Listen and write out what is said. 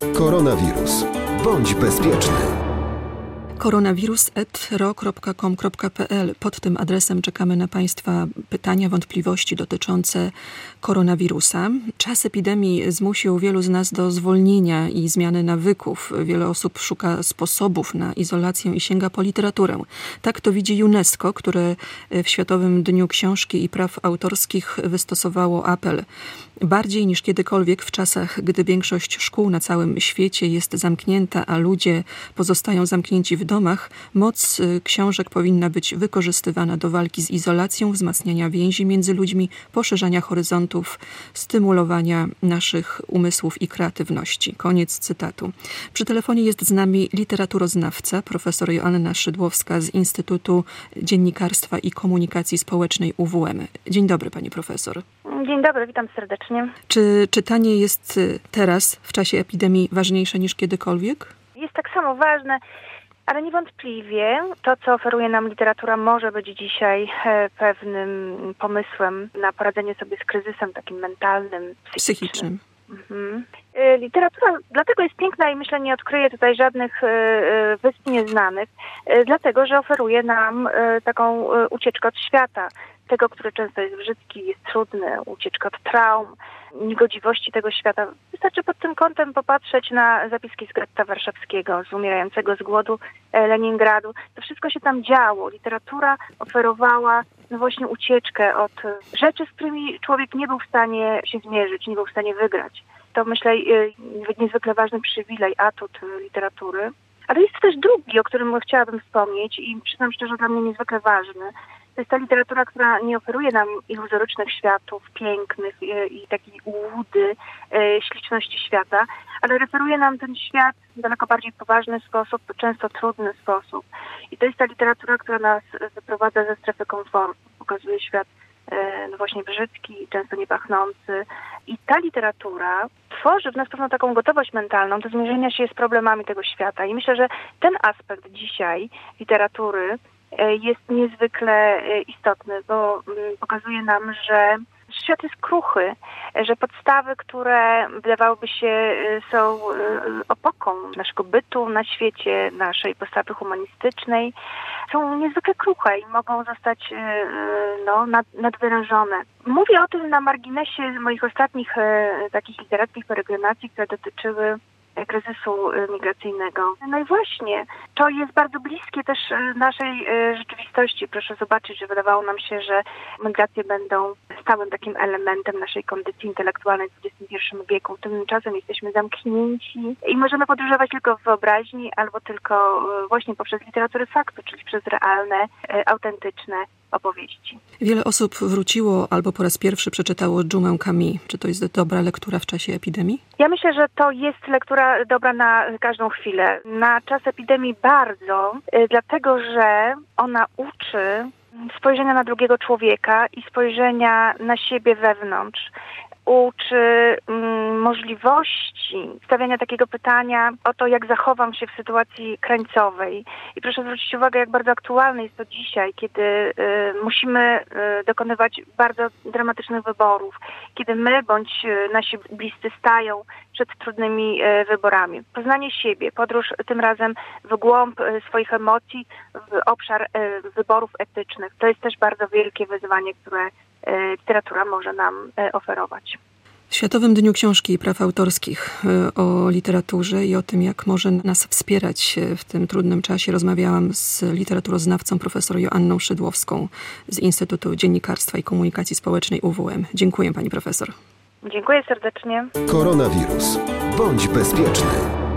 Koronawirus. Bądź bezpieczny koronawirus.ro.com.pl. Pod tym adresem czekamy na Państwa pytania, wątpliwości dotyczące koronawirusa. Czas epidemii zmusił wielu z nas do zwolnienia i zmiany nawyków. Wiele osób szuka sposobów na izolację i sięga po literaturę. Tak to widzi UNESCO, które w Światowym Dniu Książki i Praw Autorskich wystosowało apel. Bardziej niż kiedykolwiek w czasach, gdy większość szkół na całym świecie jest zamknięta, a ludzie pozostają zamknięci w domach, moc y, książek powinna być wykorzystywana do walki z izolacją, wzmacniania więzi między ludźmi, poszerzania horyzontów, stymulowania naszych umysłów i kreatywności. Koniec cytatu. Przy telefonie jest z nami literaturoznawca, profesor Joanna Szydłowska z Instytutu Dziennikarstwa i Komunikacji Społecznej UWM. Dzień dobry, pani profesor. Dzień dobry, witam serdecznie. Czy czytanie jest y, teraz, w czasie epidemii, ważniejsze niż kiedykolwiek? Jest tak samo ważne, ale niewątpliwie to, co oferuje nam literatura, może być dzisiaj e, pewnym pomysłem na poradzenie sobie z kryzysem takim mentalnym, psychicznym. Mhm. E, literatura dlatego jest piękna i myślę nie odkryje tutaj żadnych e, wysp nieznanych, dlatego że oferuje nam taką ucieczkę od świata, tego, który często jest brzydki, jest trudny, ucieczka od traum, niegodziwości tego świata. Wystarczy pod tym kątem popatrzeć na zapiski z getta warszawskiego, z umierającego z głodu e, Leningradu. To wszystko się tam działo. Literatura oferowała no właśnie ucieczkę od rzeczy, z którymi człowiek nie był w stanie się zmierzyć, nie był w stanie wygrać. To myślę e, niezwykle ważny przywilej, atut literatury. Ale jest też drugi, o którym chciałabym wspomnieć i przyznam szczerze, dla mnie niezwykle ważny. To jest ta literatura, która nie oferuje nam iluzorycznych światów, pięknych i, i takiej ułudy, e, śliczności świata, ale referuje nam ten świat w daleko bardziej poważny sposób, często trudny sposób. I to jest ta literatura, która nas wyprowadza ze strefy komfortu, pokazuje świat e, no właśnie brzydki, często niepachnący. I ta literatura tworzy w nas pewną taką gotowość mentalną do zmierzenia się z problemami tego świata. I myślę, że ten aspekt dzisiaj literatury jest niezwykle e, istotny, bo mm, pokazuje nam, że świat jest kruchy, że podstawy, które wydawałoby się e, są opoką naszego bytu na świecie, naszej postawy humanistycznej, są niezwykle kruche i mogą zostać no, nad, nadwyrężone. Mówię o tym na marginesie moich ostatnich takich literackich peregrinacji, które dotyczyły kryzysu y, migracyjnego. No i właśnie, to jest bardzo bliskie też y, naszej rzeczywistości. Proszę zobaczyć, że wydawało nam się, że migracje będą stałym takim elementem naszej kondycji intelektualnej w XXI wieku. Tymczasem jesteśmy zamknięci i możemy podróżować tylko w wyobraźni albo tylko właśnie poprzez literaturę faktu, czyli przez realne, autentyczne opowieści. Wiele osób wróciło albo po raz pierwszy przeczytało Dżumę Kami. Czy to jest dobra lektura w czasie epidemii? Ja myślę, że to jest lektura dobra na każdą chwilę. Na czas epidemii bardzo, y, dlatego że ona uczy spojrzenia na drugiego człowieka i spojrzenia na siebie wewnątrz uczy mm, możliwości stawiania takiego pytania o to, jak zachowam się w sytuacji krańcowej. I proszę zwrócić uwagę, jak bardzo aktualne jest to dzisiaj, kiedy y, musimy y, dokonywać bardzo dramatycznych wyborów, kiedy my bądź y, nasi bliscy stają przed trudnymi y, wyborami. Poznanie siebie, podróż tym razem w głąb y, swoich emocji, w obszar y, wyborów etycznych. To jest też bardzo wielkie wyzwanie, które literatura może nam e, oferować. W Światowym Dniu Książki i Praw Autorskich e, o literaturze i o tym, jak może nas wspierać w tym trudnym czasie, rozmawiałam z literaturoznawcą profesor Joanną Szydłowską z Instytutu Dziennikarstwa i Komunikacji Społecznej UWM. Dziękuję pani profesor. Dziękuję serdecznie. Koronawirus. Bądź bezpieczny.